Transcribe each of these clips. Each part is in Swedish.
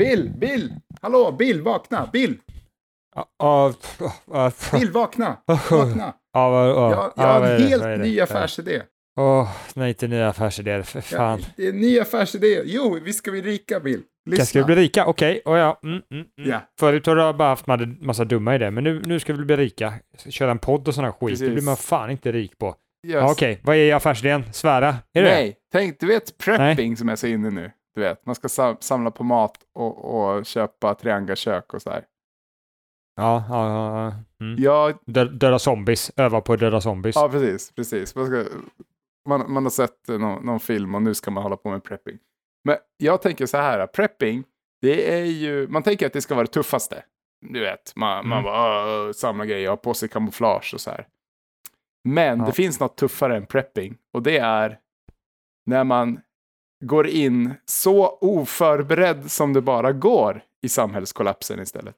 Bill, Bill! Hallå, Bill, vakna! Bill! Ja, Bill, vakna! Vakna! ja, ja, Jag, jag ja, har en det? helt det? ny affärsidé. Åh, nej, inte nya affärsidéer, för Ja, fan. det är en ny affärsidé. Jo, vi ska bli rika, Bill. Lyssna. Ska vi bli rika? Okej, okay. ja. Mm, mm, mm. Ja. Förut har du bara haft en massa dumma idéer, men nu, nu ska vi bli rika. Köra en podd och sån här skit, det Precis. blir man fan inte rik på. Yes. Okej, vad är affärsidén? Svära? Är det det? Nej, tänk, du vet prepping som är så inne nu. Du vet, man ska sam- samla på mat och, och köpa triangelkök och så här. Ja, ja, ja. Mm. Ja, Dö döda zombies, öva på döda zombies. ja precis, precis. Man, ska, man, man har sett någon, någon film och nu ska man hålla på med prepping. Men jag tänker så här, prepping, det är ju, man tänker att det ska vara det tuffaste. Du vet, man, man Mm. bara "Åh, samla grejer, ha på sig kamouflage och så här. Men Ja. det finns något tuffare än prepping och det är när man går in så oförberedd som det bara går i samhällskollapsen istället.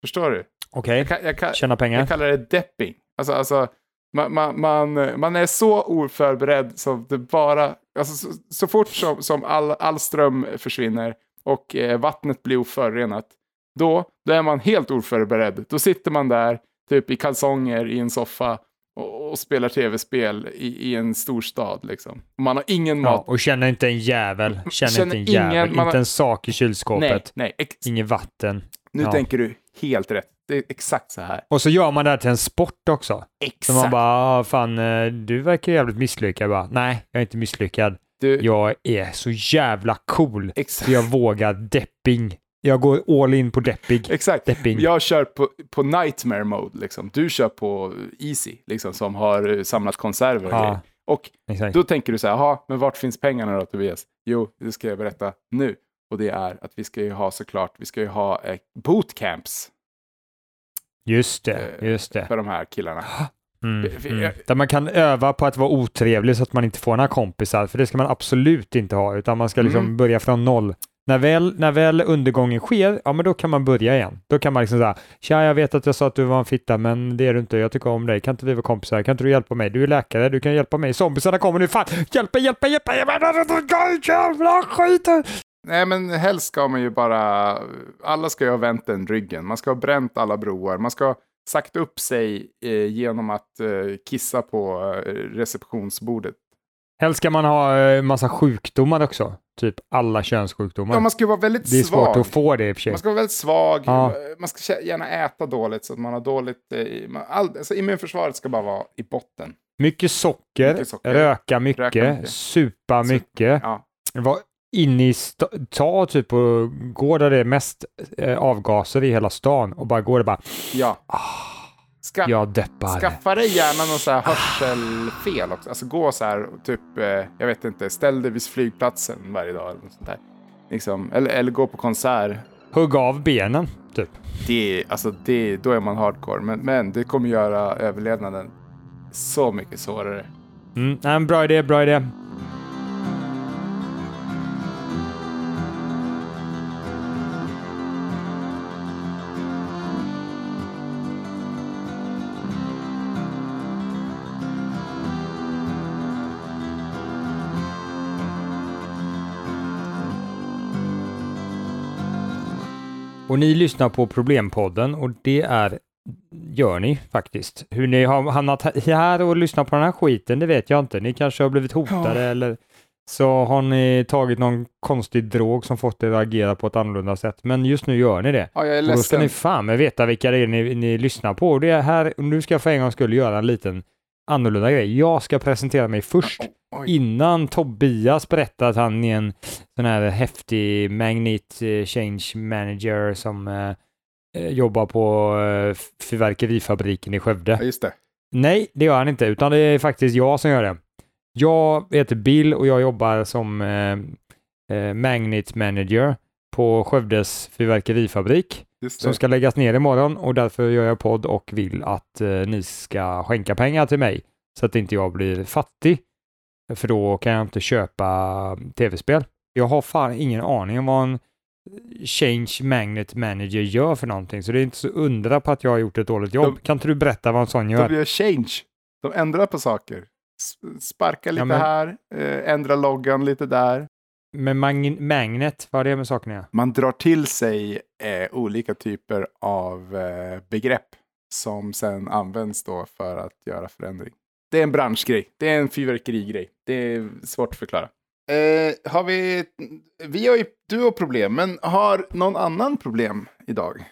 Förstår du? Okej, Jag, kan, jag, kan, tjäna pengar. jag kallar det depping. Alltså, alltså man, man, man, man är så oförberedd som det bara... Alltså, så, så fort som, som all, all ström försvinner och eh, vattnet blir oförorenat, då, då är man helt oförberedd. Då sitter man där, typ i kalsonger i en soffa och, och spelar tv-spel i, i en storstad. Liksom. Man har ingen Ja, mat. och känner inte en jävel. Känner, Känner inte en jävel. ingen- man har- Inte en sak i nej, kylskåpet. nej. Ex, Inget vatten. nu ja. tänker du helt rätt. Det är exakt så här. Och så gör man det här till en sport också. Så Exakt. man bara, "Ah, fan, eh, du verkar jävligt misslyckad. Jag bara, nej, jag är inte misslyckad. du, Jag är så jävla cool. exakt. Så jag vågar depping. Jag går all in på deppig. Exakt. Depping. Jag kör på, på nightmare mode, liksom. Du kör på easy, liksom, som har eh, samlat konserver och grejer. Och Exakt. då tänker du så här, jaha, men vart finns pengarna då Tobias? Jo, det ska jag berätta nu. Och det är att vi ska ju ha såklart, vi ska ju ha eh, bootcamps Just det, Eh, just det. för de här killarna. Mm, mm. Där man kan öva på att vara otrevlig så att man inte får några kompisar, för det ska man absolut inte ha, utan man ska liksom Mm. börja från noll. När väl, när väl undergången sker, ja men då kan man börja igen. Då kan man liksom säga, tja jag vet att jag sa att du var en fitta, men det är du inte, jag tycker om dig, kan inte vi vara kompisar, kan inte du hjälpa mig? Du är läkare, du kan hjälpa mig, zombisarna kommer nu, fan, hjälpa, hjälpa, hjälpa, hjälpa, jävla skit! Nej, men helst ska man ju bara, alla ska ju ha vänt den ryggen. Man ska ha bränt alla broar. Man ska ha sagt upp sig eh, genom att eh, kissa på eh, receptionsbordet. Helst ska man ha eh, massa sjukdomar också, typ alla könssjukdomar. Ja, man ska vara väldigt det är svag. svårt att få det i och för sig. Man ska vara väldigt svag, Ja. man ska gärna äta dåligt så att man har dåligt... Eh, man, all, alltså, immunförsvaret ska bara vara i botten. Mycket socker, Mycket socker. Röka, mycket, Röka mycket. supa Sup- mycket, Ja, vara inne i ta typ och gå där det är mest eh, avgaser i hela stan och bara gå där bara, ja. Ska, jag deppar. Skaffa dig gärna någon så här hörselfel också. Alltså gå så här, typ, eh, jag vet inte, ställ dig vid flygplatsen varje dag eller sånt där. Liksom, eller, eller gå på konsert. Hugg av benen, typ. Det, alltså det, då är man hardcore. Men, men det kommer göra överlevnaden så mycket svårare. Mm, en bra idé, bra idé. Och ni lyssnar på Problempodden och det är, gör ni faktiskt. Hur ni har hamnat här och lyssnat på den här skiten, det vet jag inte. Ni kanske har blivit hotade eller så har ni tagit någon konstig drog som fått er att agera på ett annorlunda sätt. Men just nu gör ni det. Ja, jag är Och då ska ledsen. ni fan med veta vilka det är ni, ni lyssnar på. Och det är här, nu ska jag för en gång skulle göra en liten annorlunda grej. Jag ska presentera mig först innan Tobias berättar att han är en sån här häftig magnet eh, change manager som eh, eh, jobbar på eh, fyrverkerifabriken i Skövde. Just det. Nej, det gör han inte, utan det är faktiskt jag som gör det. Jag heter Bill och jag jobbar som eh, eh, magnet manager på Skövdes fyrverkerifabrik som ska läggas ner imorgon och därför gör jag podd och vill att eh, ni ska skänka pengar till mig så att inte jag blir fattig. För då kan jag inte köpa tv-spel. Jag har fan ingen aning om vad en Change Magnet Manager gör för någonting, så det är inte så undra på att jag har gjort ett dåligt jobb. De- kan inte du berätta vad en sån gör? De gör change. De ändrar på saker. Sparka lite men- här, eh, ändra loggan lite där. Med magn- magnet, vad är det med saken? Man drar till sig eh, olika typer av eh, begrepp som sen används då för att göra förändring. Det är en branschgrej. Det är en fyrverkerigrej. Det är svårt att förklara. Eh, har vi... Vi har ju... Du har problem, men har någon annan problem idag?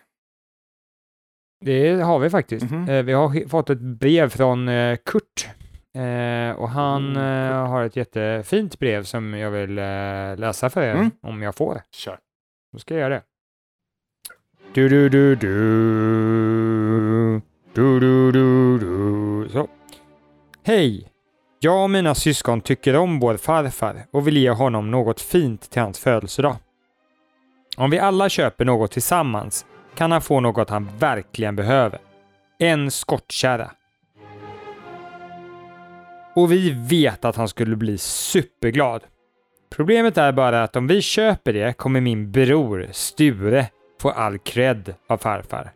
Det har vi faktiskt. Mhm. Eh, Vi har fått ett brev från eh, Kurt. Eh, och han Mm, eh, har ett jättefint brev som jag vill eh, läsa för er Mm. om jag får. Kör. Då ska jag göra det. Du, du, du, du. Du, du, du, du. Så. Hej! Jag och mina syskon tycker om vår farfar och vill ge honom något fint till hans födelsedag. Om vi alla köper något tillsammans kan han få något han verkligen behöver. En skottkärra. Och vi vet att han skulle bli superglad. Problemet är bara att om vi köper det kommer min bror Sture få all cred av farfar.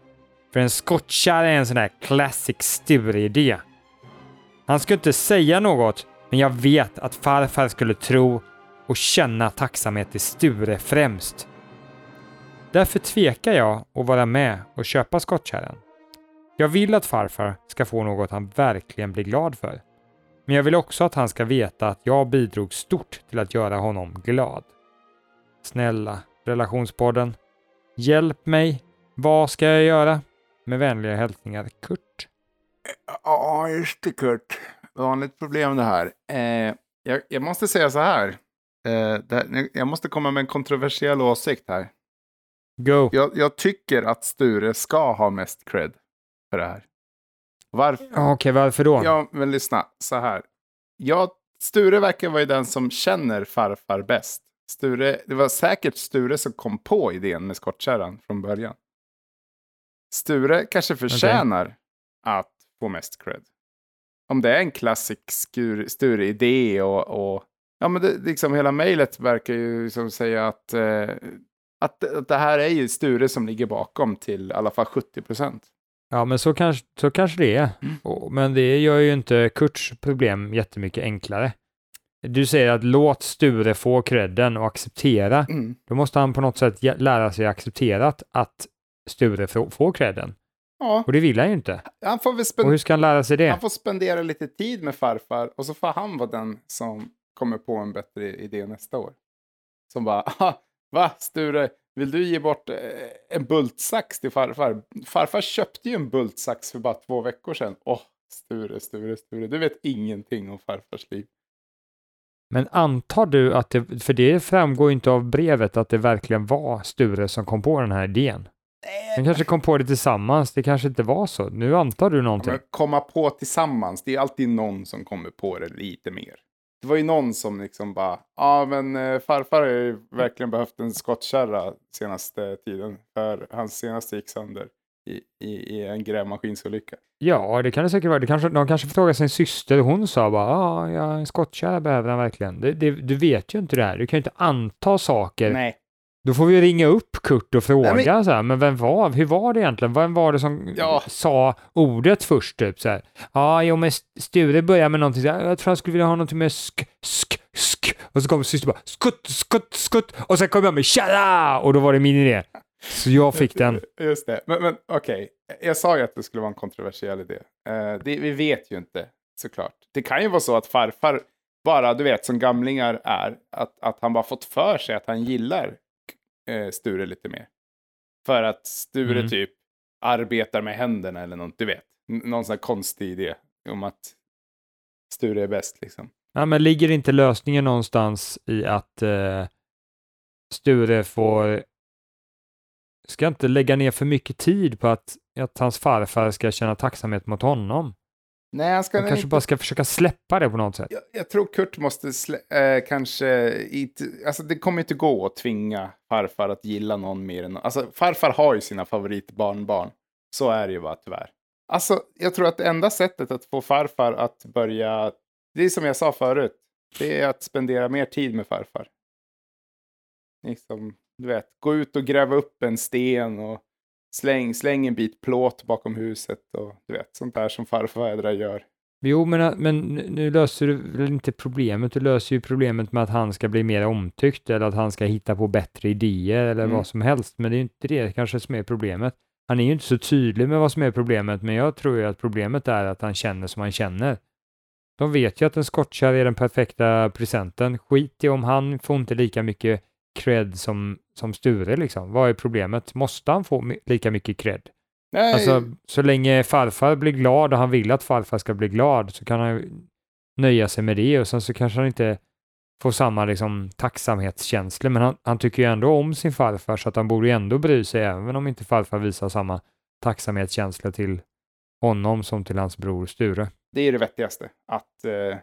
För en skottkärra är en sån där classic Sture-idé. Han skulle inte säga något, men jag vet att farfar skulle tro och känna tacksamhet till Sture främst. Därför tvekar jag att vara med och köpa skottkärran. Jag vill att farfar ska få något han verkligen blir glad för. Men jag vill också att han ska veta att jag bidrog stort till att göra honom glad. Snälla, relationspodden. Hjälp mig. Vad ska jag göra? Med vänliga hälsningar Kurt. Ja, just det Kurt. Vanligt problem det här. Eh, jag, jag måste säga så här. Eh, här jag måste komma med en kontroversiell åsikt här. Go! Jag, jag tycker att Sture ska ha mest cred för det här. Varför? Okej, varför då? Ja, men lyssna. Så här. Jag, Sture verkar vara den som känner farfar bäst. Sture, det var säkert Sture som kom på idén med skottkärran från början. Sture kanske förtjänar att få mest cred. Om det är en klassisk Sture-idé och, och ja, men det, liksom hela mejlet verkar ju som säga att, eh, att, att det här är ju Sture som ligger bakom till i alla fall 70 procent. Ja, men så kanske, så kanske det är. Mm. Men det gör ju inte Kurts problem jättemycket enklare. Du säger att låt Sture få credden och acceptera. Mm. Då måste han på något sätt lära sig acceptera att- Sture får, credden. Ja, Och det vill han ju inte. han får väl Och spendera hur ska han lära sig det? Han får spendera lite tid med farfar och så får han vara den som kommer på en bättre idé nästa år. Som bara, "Ah, va Sture, vill du ge bort eh, en bultsax till farfar? Farfar köpte ju en bultsax för bara två veckor sedan. Åh, Sture, Sture, Sture, du vet ingenting om farfars liv. Men antar du att det, för det framgår ju inte av brevet att det verkligen var Sture som kom på den här idén. Han kanske kom på det tillsammans, det kanske inte var så. Nu antar du Ja, någonting. men komma på tillsammans, det är alltid någon som kommer på det lite mer. Det var ju någon som liksom bara, ja men eh, farfar har ju verkligen behövt en skottkärra senaste tiden. För hans senaste gick sönder i, i, i en grävmaskinsolycka. Ja, det kan det säkert vara. Det kanske, de kanske frågade sin syster och hon sa bara ja, ja en skottkärra behöver han verkligen. Det, det, du vet ju inte det här. Du kan ju inte anta saker. Nej. Då får vi ringa upp Kurt och fråga Nej, så här, men vem var, hur var det egentligen? Vem var det som Ja. sa ordet först typ så här? Ja, jo men Sture började med någonting så här, jag tror han skulle vilja ha någonting med sk, sk, sk. Och så kom syster bara skutt, skutt, skutt. Och sen kom jag med tjalla! Och då var det min idé. Så jag fick den. Just det. Men, men okej, jag sa ju att det skulle vara en kontroversiell idé. Eh, det, vi vet ju inte, såklart. Det kan ju vara så att farfar bara, du vet, som gamlingar är, att, att han bara fått för sig att han gillar eh, Sture lite mer. För att Sture Mm. typ arbetar med händerna eller något, du vet. Någon sån här konstig idé om att Sture är bäst liksom. Ja, men ligger inte lösningen någonstans i att eh, Sture får ska inte lägga ner för mycket tid på att, att hans farfar ska känna tacksamhet mot honom. Nej, han ska Han kanske inte bara ska försöka släppa det på något sätt. Jag, jag tror Kurt måste slä- eh, kanske... Inte, alltså det kommer inte gå att tvinga farfar att gilla någon mer än... Alltså farfar har ju sina favoritbarnbarn. Så är det ju bara tyvärr. Alltså jag tror att det enda sättet att få farfar att börja... Det är som jag sa förut. Det är att spendera mer tid med farfar. Liksom, du vet, gå ut och gräva upp en sten och släng, släng en bit plåt bakom huset och du vet, sånt där som farfädrar gör. Jo, men, men nu löser du väl inte problemet, du löser ju problemet med att han ska bli mer omtyckt eller att han ska hitta på bättre idéer eller Mm. vad som helst, men det är ju inte det kanske som är problemet. Han är ju inte så tydlig med vad som är problemet, men jag tror ju att problemet är att han känner som han känner. De vet ju att en skottkärr är den perfekta presenten. Skit i om han får inte lika mycket cred som, som Sture liksom. Vad är problemet? Måste han få lika mycket cred? Nej, Alltså, så länge farfar blir glad och han vill att farfar ska bli glad så kan han nöja sig med det och sen så kanske han inte får samma liksom, tacksamhetskänslor men han, han tycker ju ändå om sin farfar så att han borde ju ändå bry sig även om inte farfar visar samma tacksamhetskänsla till honom som till hans bror Sture. det är det vettigaste. Att eh,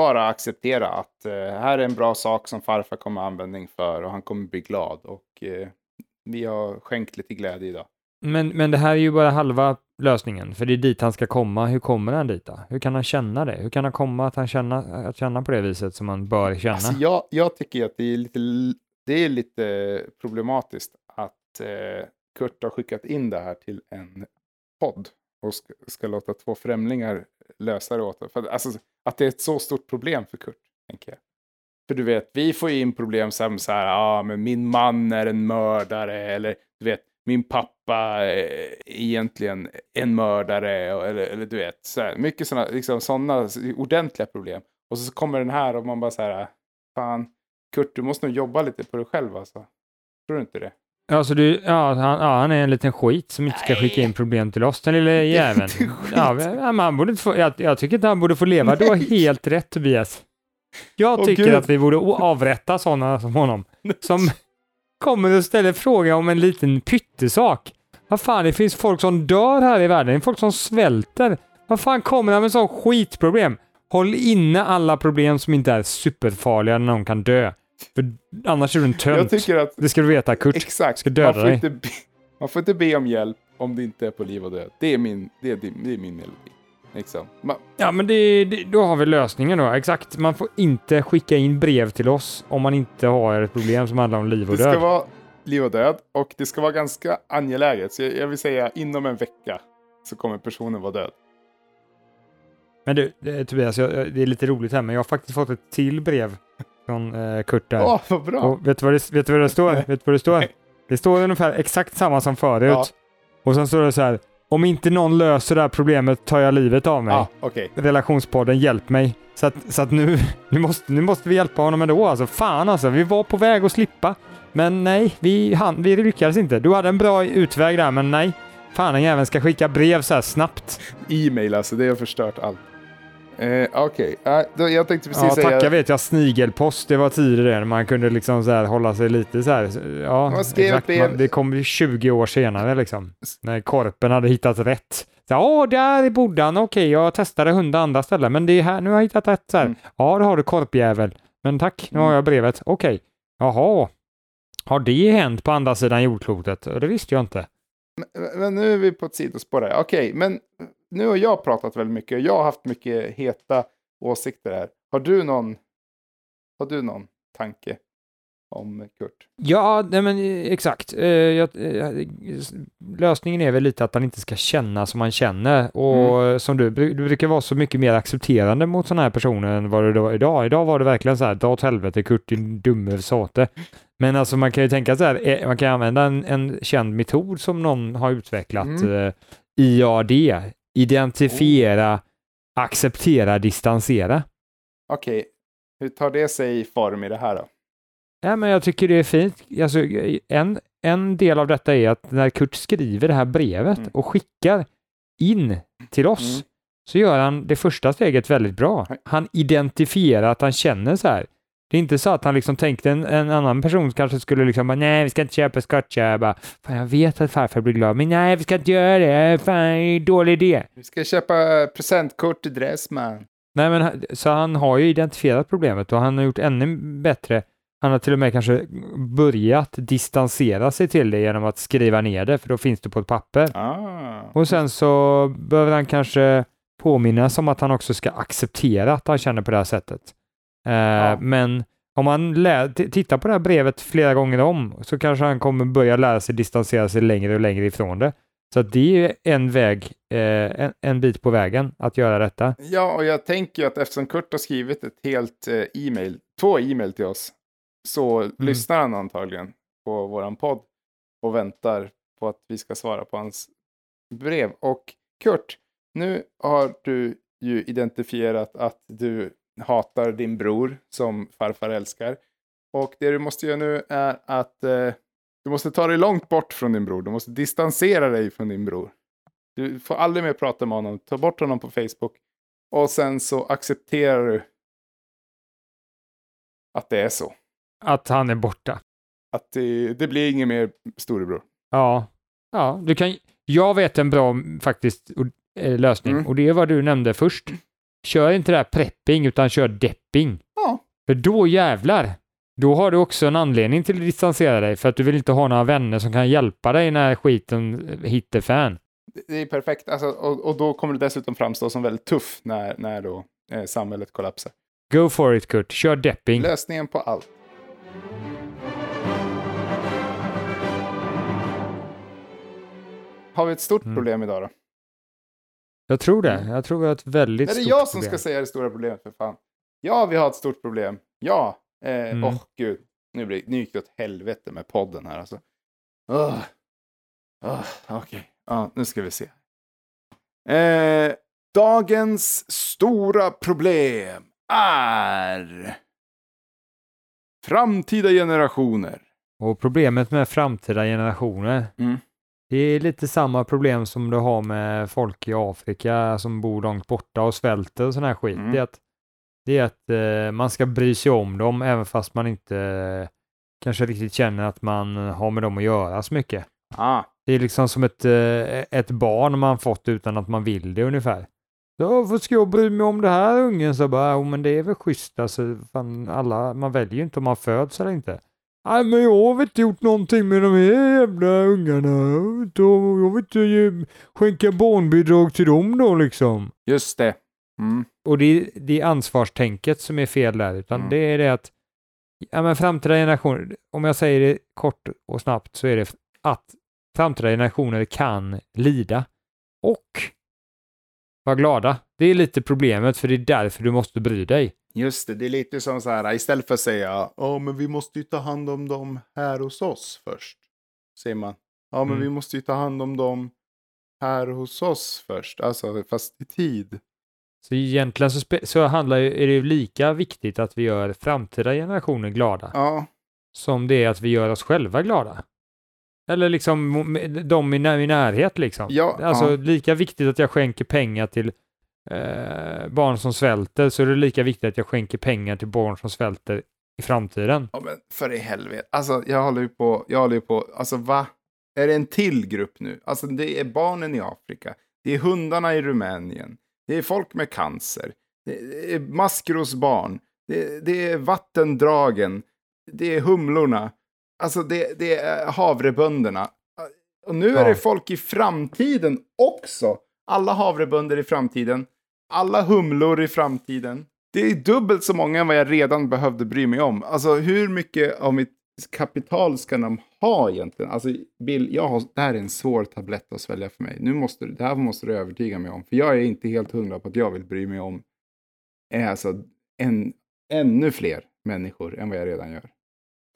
bara acceptera att eh, här är en bra sak som farfar kommer användning för och han kommer bli glad. Och eh, vi har skänkt lite glädje idag. Men, men det här är ju bara halva lösningen, för det är dit han ska komma. Hur kommer han dit då? Hur kan han känna det? Hur kan han komma att han känna, att känna på det viset som man bör känna? Alltså jag, jag tycker att det är lite, det är lite problematiskt att eh, Kurt har skickat in det här till en podd och ska, ska låta två främlingar lösa det åt det. För, alltså, att det är ett så stort problem för Kurt, tänker jag. För du vet, vi får ju in problem som så här, ja ah, men min man är en mördare, eller du vet, min pappa är egentligen en mördare, eller, eller du vet, så här, mycket sådana liksom, såna ordentliga problem. Och så kommer den här och man bara så här, fan, Kurt, du måste nog jobba lite på dig själv alltså. Tror du inte det? Alltså du, ja, han, ja, han är en liten skit som inte ska skicka in problem till oss, den lille jäveln. Ja, men han borde inte få, jag, jag tycker inte han borde få leva. Du har helt rätt Tobias. Jag tycker Gud. att vi borde avrätta sådana som honom. Som kommer och ställer fråga om en liten pyttesak. Vad fan, det finns folk som dör här i världen. Det är folk som svälter. Vad fan kommer han med sån skitproblem? Håll inne alla problem som inte är superfarliga när någon kan dö. För annars är du en tönt. att, Det ska du veta Kurt. exakt, ska döda man, får dig. inte be, man får inte be om hjälp om det inte är på liv och död. Det är min, det är, det är min melodi. Liksom. Man, Ja, men det, det, då har vi lösningen då. Exakt. Man får inte skicka in brev till oss om man inte har ett problem som handlar om liv och Det ska död. vara liv och död och det ska vara ganska angeläget. Så jag, jag vill säga inom en vecka så kommer personen vara död. Men du, det, Tobias, jag- det är lite roligt här, men jag har faktiskt fått ett till brev från eh, Kurt där. Åh, vad bra! Och vet du vad det, vet du vad det står? Nej. vet du vad det står? Det står ungefär exakt samma som förut. Ja. Och sen står det så här. Om inte någon löser det här problemet tar jag livet av mig. Ja, okej. Relationspodden, hjälp mig. Så att, så att nu, nu, måste, nu måste vi hjälpa honom ändå. Alltså fan alltså, vi var på väg att slippa. Men nej, vi, han, vi lyckades inte. Du hade en bra utväg där, men nej. Fan, den jäveln ska skicka brev så här snabbt. E-mail alltså, det har förstört allt. Eh, okej, eh, då- jag tänkte precis Ja, säga... tacka vet jag, snigelpost, det var tidigare man kunde liksom så här hålla sig lite så här. Ja, Man skrev exakt. Man, det kom ju 20 år senare liksom. När korpen hade hittat rätt. Ja, där bodde han. Okej, jag testade hundra andra ställen, men det är här, nu har jag hittat rätt så här. Mm. Ja, då har du korpjävel. Men tack, nu har Mm. jag brevet. Okej. Jaha. Har det hänt på andra sidan jordklotet? Det visste jag inte. Men, men nu är vi på ett sidospår här. Okej, men nu har jag pratat väldigt mycket och jag har haft mycket heta åsikter här. Har du någon, har du någon tanke om Kurt? Ja, nej men eh, exakt. Eh, jag, eh, lösningen är väl lite att han inte ska känna som han känner. Och Mm. som du, du brukar vara så mycket mer accepterande mot sådana här personer än vad du var idag. Idag var det verkligen så här, dra åt helvete Kurt din dumme sate. Men alltså man kan ju tänka så här, eh, man kan använda en, en känd metod som någon har utvecklat. Mm. Eh, IAD, identifiera, acceptera, distansera. Okej, hur tar det sig form i det här då? Ja, men jag tycker det är fint. Alltså, en, en del av detta är att när Kurt skriver det här brevet Mm. och skickar in till oss Mm. så gör han det första steget väldigt bra. Han identifierar att han känner så här. Det är inte så att han liksom tänkte en, en annan person kanske skulle liksom bara, nej vi ska inte köpa. Jag bara, fan jag vet att farfar blir glad, men nej vi ska inte göra det. Fan, det är dålig idé. Vi ska köpa presentkort till Dressman. Nej, men så han har ju identifierat problemet och han har gjort ännu bättre. Han har till och med kanske börjat distansera sig till det genom att skriva ner det, för då finns det på ett papper. Ah. Och sen så behöver han kanske påminnas om att han också ska acceptera att han känner på det här sättet. Eh, Men om man tittar på det här brevet flera gånger om så kanske han kommer börja lära sig distansera sig längre och längre ifrån det. Så det är en väg, eh, en, en bit på vägen att göra detta. Ja, och jag tänker ju att eftersom Kurt har skrivit ett helt eh, e-mail, två e-mail till oss, så lyssnar han antagligen på våran podd och väntar på att vi ska svara på hans brev. Och Kurt, nu har du ju identifierat att du hatar din bror som farfar älskar. Och det du måste göra nu är att eh, du måste ta dig långt bort från din bror. Du måste distansera dig från din bror. Du får aldrig mer prata med honom. Ta bort honom på Facebook. Och sen så accepterar du att det är så. Att han är borta. Att det, det blir ingen mer storebror. Ja, ja, du kan. Jag vet en bra faktiskt eh, lösning Mm. och det är vad du nämnde först. Kör inte det här prepping utan kör depping. Ja. För då jävlar, då har du också en anledning till att distansera dig för att du vill inte ha några vänner som kan hjälpa dig när skiten hittar fan. Det- är perfekt. Alltså, och, och då kommer du dessutom framstå som väldigt tuff när, när då, eh, samhället kollapsar. Go for it Kurt, kör depping. Lösningen på allt. Har vi ett stort Mm. problem idag då? Jag tror det. Jag tror vi har ett väldigt Är det stort jag som problem. ska säga det stora problemet för fan? Ja, vi har ett stort problem. Ja. Eh, Mm. Åh, gud. Nu, blir, nu gick det åt helvete med podden här alltså. Oh. Oh, Okej, ja, nu ska vi se. Eh, dagens stora problem är framtida generationer. Och problemet med framtida generationer, Mm. Det är lite samma problem som du har med folk i Afrika som bor långt borta och svälter och sån här skit. Mm. Det är att, det är att eh, man ska bry sig om dem även fast man inte eh, kanske riktigt känner att man har med dem att göra så mycket. Ah. Det är liksom som ett, eh, ett barn man fått utan att man vill det ungefär. Varför ska jag bry mig om det här ungen? Så bara, jo men det är väl schysst alltså. Fan, alla, man väljer ju inte om man föds eller inte. Nej men jag har inte gjort någonting med de här jävla ungarna. Jag vill inte skänka barnbidrag till dem då liksom. Just det. Mm. Och det är, det är ansvarstänket som är fel där, utan Mm. det är det att ja, men framtida generationer, om jag säger det kort och snabbt så är det att framtida generationer kan lida och vara glada. Det är lite problemet, för det är därför du måste bry dig. Just det, det är lite som så här, istället för att säga ja men vi måste ju ta hand om dem här hos oss först. Säger man, ja men Mm. vi måste ju ta hand om dem här hos oss först. Alltså fast i tid. Så egentligen så, så handlar är det ju lika viktigt att vi gör framtida generationer glada Ja, som det är att vi gör oss själva glada. Eller liksom de i, när, i närhet liksom. Ja, alltså ja. lika viktigt att jag skänker pengar till eh, barn som svälter så är det lika viktigt att jag skänker pengar till barn som svälter i framtiden. ja men för i helvete. Alltså jag håller ju på, jag håller ju på, alltså va? Är det en till grupp nu? Alltså det är barnen i Afrika. Det är hundarna i Rumänien. Det är folk med cancer. Det är maskrosbarn. Det, det är vattendragen. Det är humlorna. Alltså det, det är havrebönderna. Och nu är Ja. det folk i framtiden också. Alla havrebönder i framtiden. Alla humlor i framtiden. Det är dubbelt så många än vad jag redan behövde bry mig om. Alltså hur mycket av mitt kapital ska de ha egentligen? Alltså Bill, jag har, det här är en svår tablett att svälja för mig. Nu måste, det här måste du övertyga mig om. För jag är inte helt hundra på att jag vill bry mig om alltså en, ännu fler människor än vad jag redan gör.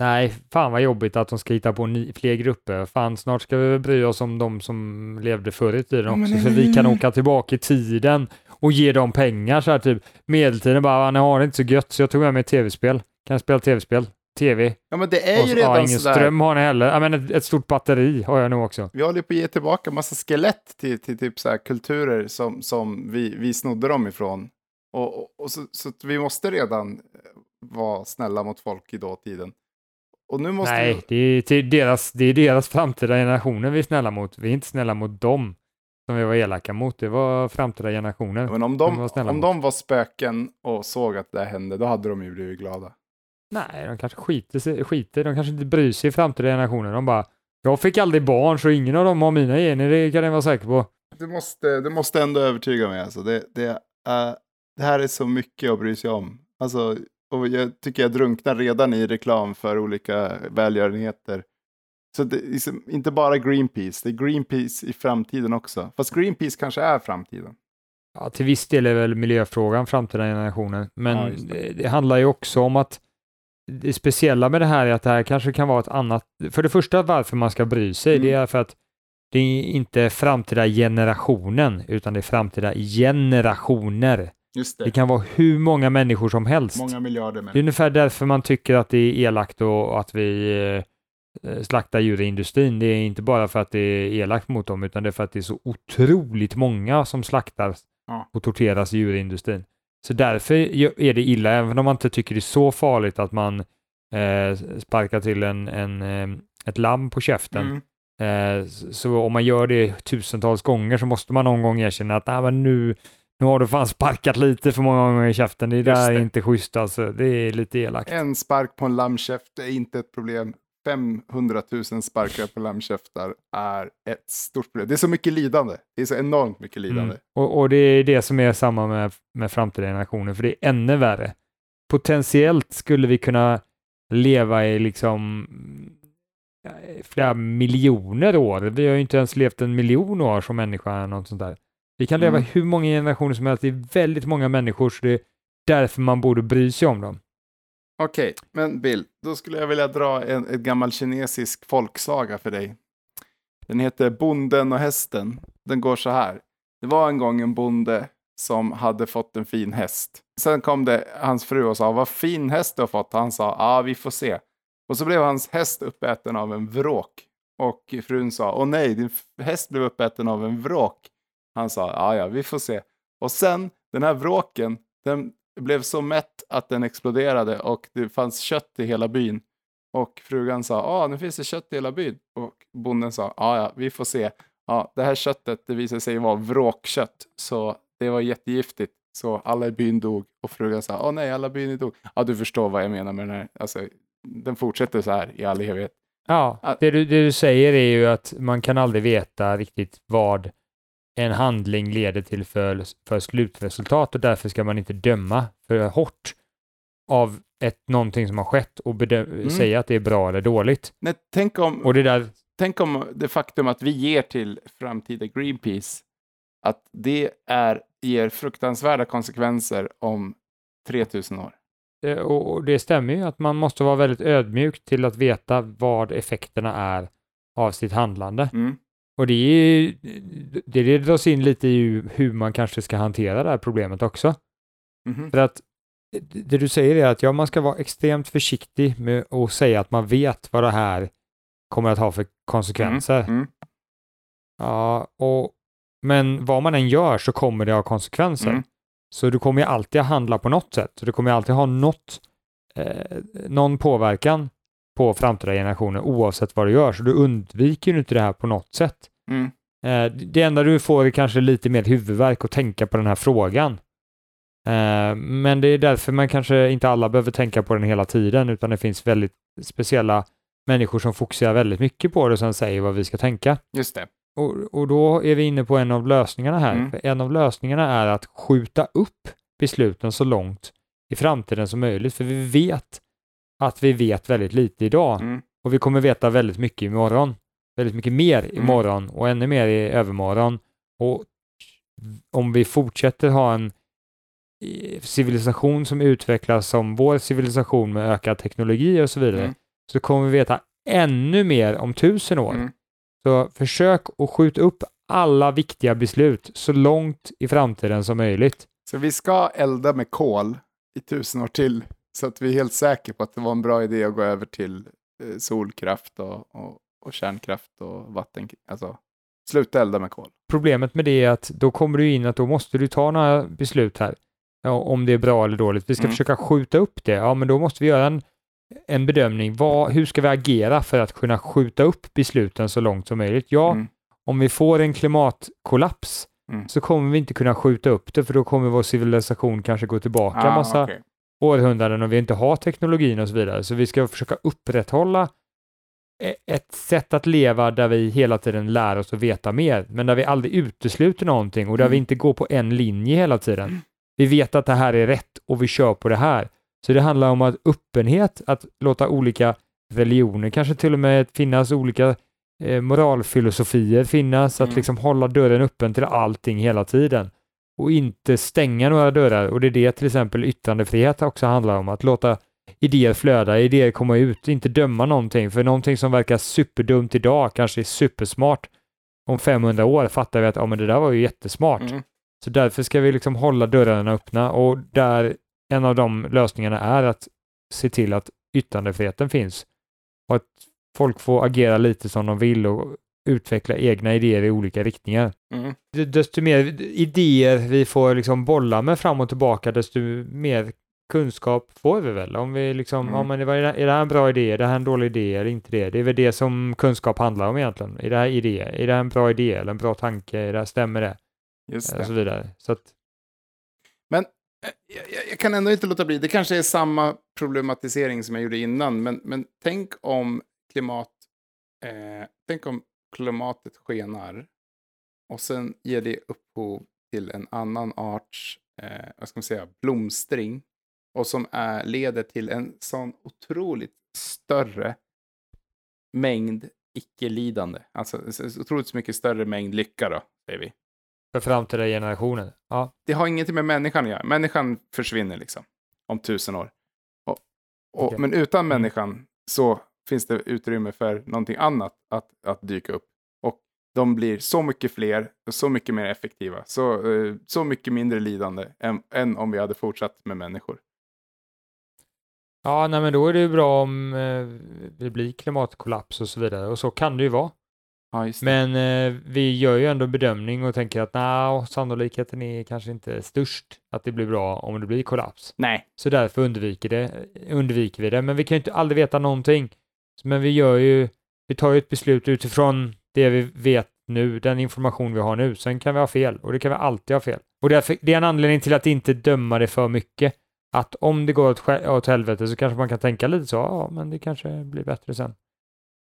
Nej, fan vad jobbigt att de ska hitta på ny, fler grupper. Fan, snart ska vi bry oss om de som levde förr i tiden också, nej, så vi kan åka tillbaka i tiden och ge dem pengar så här typ. Medeltiden bara, ni har det inte så gött så jag tog med mig ett tv-spel. Kan jag spela tv-spel? TV? Ja men det är Och ju så- ja, redan ingen sådär. ström har ni heller. Ja, men ett, ett stort batteri har jag nog också. Vi håller på att ge tillbaka massa skelett till, till typ så här kulturer som, som vi, vi snodde dem ifrån. Och, och, och så, så vi måste redan vara snälla mot folk i dåtiden. Och nu måste Nej, det är, deras, det är deras framtida generationer vi är snälla mot. Vi är inte snälla mot dem som vi var elaka mot. Det var framtida generationer. vi, men om, de var om de var spöken och såg att det hände, då hade de ju blivit glada. Nej, de kanske skiter, sig- skiter. De kanske inte bryr sig i framtida generationer. De bara, jag fick aldrig barn så ingen av dem har mina gener, det kan jag vara säker på. Du måste, du måste ändå övertyga mig alltså. Det, det, eh, det här är så mycket att bry sig om. Alltså, och jag tycker jag drunknar redan i reklam för olika välgörenheter. Så det är liksom inte bara Greenpeace, det är Greenpeace i framtiden också. Fast Greenpeace kanske är framtiden. Ja, till viss del är väl miljöfrågan framtida generationer, men Ja, det. Det, handlar ju också om att det speciella med det här är att det här kanske kan vara ett annat, för det första varför man ska bry sig, Mm. det är för att det är inte framtida generationen, utan det är framtida generationer. Just Det kan vara hur många människor som helst. Många miljarder Det är ungefär därför man tycker att det är elakt och att vi eh, slaktar djur i industrin. Det är inte bara för att det är elakt mot dem, utan det är för att det är så otroligt många som slaktas Ja. och torteras i djurindustrin. Så därför är det illa, även om man inte tycker det är så farligt att man eh, sparkar till en, en, eh, ett lamm på käften. Mm. Eh, så om man gör det tusentals gånger så måste man någon gång erkänna att "Nej, men nu, nu har du fan sparkat lite för många gånger i käften. Det där är det. inte schysst alltså. Det är lite elakt. En spark på en lammkäft är inte ett problem. 500 000 sparkar på lammkäftar är ett stort problem. Det är så mycket lidande. Det är så enormt mycket lidande. Mm. Och, och det är det som är samma med, med framtida generationer, för det är ännu värre. Potentiellt skulle vi kunna leva i liksom ja, flera miljoner år. Vi har ju inte ens levt en miljon år som människa eller något sånt där. Vi kan leva Mm. hur många generationer som helst. Det är väldigt många människor, så det är därför man borde bry sig om dem. Okej, men Bill, då skulle jag vilja dra en, en gammal kinesisk folksaga för dig. Den heter Bonden och hästen. Den går så här. Det var en gång en bonde som hade fått en fin häst. Sen kom det hans fru och sa, vad fin häst du har fått. Han sa, ja vi får se. Och så blev hans häst uppäten av en vråk. Och frun sa, åh nej, din häst blev uppäten av en vråk. Han sa, ja ja, vi får se. Och sen, den här vråken, den blev så mätt att den exploderade och det fanns kött i hela byn. Och frugan sa, ja nu finns det kött i hela byn. Och bonden sa, ja ja, vi får se. Ja, det här köttet, det visade sig vara vråkkött. Så det var jättegiftigt. Så alla i byn dog. Och frugan sa, åh nej, alla i byn dog. Ja, du förstår vad jag menar med den här. Alltså, den fortsätter så här i all evighet. Ja, Ja. det du, det du säger är ju att man kan aldrig veta riktigt vad en handling leder till för, för slutresultat och därför ska man inte döma för hårt av ett, någonting som har skett och bedö- säga att det är bra eller dåligt. Nej, tänk, om, Och det där, tänk om det faktum att vi ger till framtida Greenpeace att det är, ger fruktansvärda konsekvenser om 3000 år. eh, och, och det stämmer ju att man måste vara väldigt ödmjuk till att veta vad effekterna är av sitt handlande. Mm. Och det, är, det, det dras in lite i hur man kanske ska hantera det här problemet också. Mhm. För att det du säger är att ja, man ska vara extremt försiktig med att säga att man vet vad det här kommer att ha för konsekvenser. Mm. Ja, och, men vad man än gör så kommer det ha konsekvenser. Mm. Så du kommer ju alltid att handla på något sätt. Du kommer alltid ha något, eh, någon påverkan på framtida generationer oavsett vad du gör. Så du undviker ju inte det här på något sätt. Mm. Eh, det enda du får är kanske lite mer huvudvärk att tänka på den här frågan. Eh, men det är därför man kanske inte alla behöver tänka på den hela tiden, utan det finns väldigt speciella människor som fokuserar väldigt mycket på det och sen säger vad vi ska tänka. Just det. Och, och då är vi inne på en av lösningarna här. Mm. En av lösningarna är att skjuta upp besluten så långt i framtiden som möjligt, för vi vet att vi vet väldigt lite idag Mm. och vi kommer veta väldigt mycket imorgon. Väldigt mycket mer Mm. imorgon och ännu mer i övermorgon. Och om vi fortsätter ha en eh, civilisation som utvecklas som vår civilisation med ökad teknologi och så vidare, Mm. så kommer vi veta ännu mer om tusen år. Mm. Så försök att skjuta upp alla viktiga beslut så långt i framtiden som möjligt. Så vi ska elda med kol i tusen år till. Så att vi är helt säkra på att det var en bra idé att gå över till eh, solkraft och, och, och kärnkraft och vattenkraft. Alltså, sluta elda med kol. Problemet med det är att då kommer du in att då måste du ta några beslut här. Ja, om det är bra eller dåligt. Vi ska Mm. försöka skjuta upp det. Ja, men då måste vi göra en, en bedömning. Vad, hur ska vi agera för att kunna skjuta upp besluten så långt som möjligt? Ja, Mm. om vi får en klimatkollaps Mm. så kommer vi inte kunna skjuta upp det för då kommer vår civilisation kanske gå tillbaka Ah, massa okej. Århundraden och vi inte har teknologin och så vidare. Så vi ska försöka upprätthålla e- ett sätt att leva där vi hela tiden lär oss att veta mer, men där vi aldrig utesluter någonting och där Mm. vi inte går på en linje hela tiden. Vi vet att det här är rätt och vi kör på det här. Så det handlar om att öppenhet, att låta olika religioner kanske till och med finnas, olika eh, moralfilosofier finnas, att Mm. liksom hålla dörren öppen till allting hela tiden och inte stänga några dörrar. Och det är det till exempel yttrandefrihet också handlar om, att låta idéer flöda, idéer komma ut, inte döma någonting, för någonting som verkar superdumt idag kanske är supersmart. Om 500 år fattar vi att ja, men det där var ju jättesmart. Mm. Så därför ska vi liksom hålla dörrarna öppna och där en av de lösningarna är att se till att yttrandefriheten finns och att folk får agera lite som de vill och utveckla egna idéer i olika riktningar. Mm. Desto mer idéer vi får liksom bolla med fram och tillbaka, desto mer kunskap får vi väl. Om vi liksom, Mm. ja men är det här en bra idé, är det här en dålig idé eller inte det? Det är väl det som kunskap handlar om egentligen. Är det här idé? Är det här en bra idé eller en bra tanke? Är det här, stämmer det? Just Och det. så vidare. Så att, Men eh, jag, jag- jag kan ändå inte låta bli. Det kanske är samma problematisering som jag gjorde innan. Men, men tänk om klimat... Eh, tänk om klimatet skenar. Och sen ger det upphov till en annan arts, eh, vad ska man säga, blomstring. Och som är, leder till en sån otroligt större mängd icke-lidande. Alltså så- så otroligt mycket större mängd lycka då, säger vi. för framtida generationer. Ja, det har ingenting med människan att göra. Människan försvinner liksom om tusen år. Och, och, Okej. Men utan Mm. människan så finns det utrymme för någonting annat att, att dyka upp. Och de blir så mycket fler och så mycket mer effektiva. Så, eh, så mycket mindre lidande än, än om vi hade fortsatt med människor. ja nej, men då är det ju bra om eh, det blir klimatkollaps och så vidare. Och så kan det ju vara. Ja, det. Men eh, vi gör ju ändå bedömning och tänker att nej, sannolikheten är kanske inte störst att det blir bra om det blir kollaps. Nej, Så därför undviker, det, undviker vi det. Men vi kan ju inte aldrig veta någonting. Men vi gör ju, vi tar ju ett beslut utifrån det vi vet nu, den information vi har nu. Sen kan vi ha fel och det kan vi alltid ha fel. Och därför, det är en anledning till att inte döma det för mycket. Att om det går åt, åt helvete så kanske man kan tänka lite så, ja men det kanske blir bättre sen.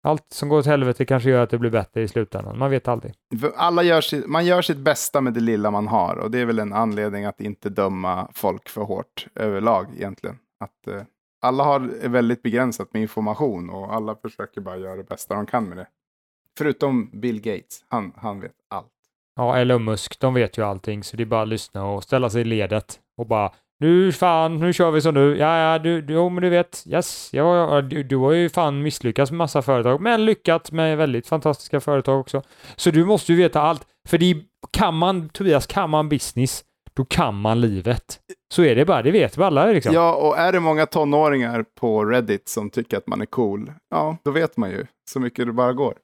Allt som går åt helvete kanske gör att det blir bättre i slutändan. Man vet aldrig. Alla gör sitt, man gör sitt bästa med det lilla man har. Och det är väl en anledning att inte döma folk för hårt överlag egentligen. Att eh, alla har väldigt begränsat med information och alla försöker bara göra det bästa de kan med det. Förutom Bill Gates, han, han vet allt. Ja, Elon Musk, de vet ju allting, så det är bara att lyssna och ställa sig i ledet och bara nu fan, nu kör vi som du. Ja, ja, du, du, jo, men du vet, yes, ja, ja, du, du har ju fan misslyckats med massa företag, men lyckats med väldigt fantastiska företag också. Så du måste ju veta allt, för det är- kan man, Tobias, kan man business, då kan man livet. Så är det bara, det vet vi alla liksom. Ja, och är det många tonåringar på Reddit som tycker att man är cool, ja, då vet man ju så mycket det bara går.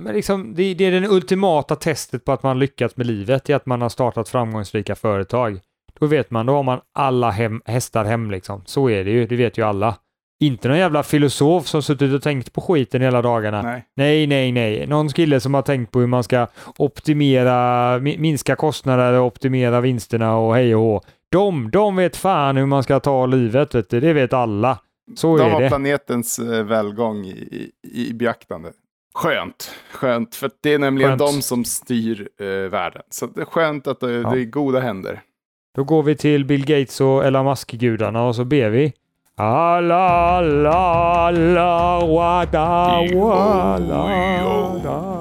Men liksom, det, det är det ultimata testet på att man lyckats med livet, är att man har startat framgångsrika företag. Då vet man, då har man alla hem, hästar hem liksom. Så är det ju, det vet ju alla. Inte någon jävla filosof som suttit och tänkt på skiten hela dagarna. Nej. Nej, nej, nej. Någon kille som har tänkt på hur man ska optimera, mi- minska kostnader och optimera vinsterna och hej och hå. De, de vet fan hur man ska ta livet, vet du. det vet alla. Så De är har det. planetens eh, välgång i, i, i beaktande. Skönt, skönt, för det är nämligen Skönt. de som styr eh, världen. Så det är skönt att det, Ja. det är goda händer. Då går vi till Bill Gates och Elon Musk-gudarna och så ber vi. Alla, alla, alla, wada, wada, da.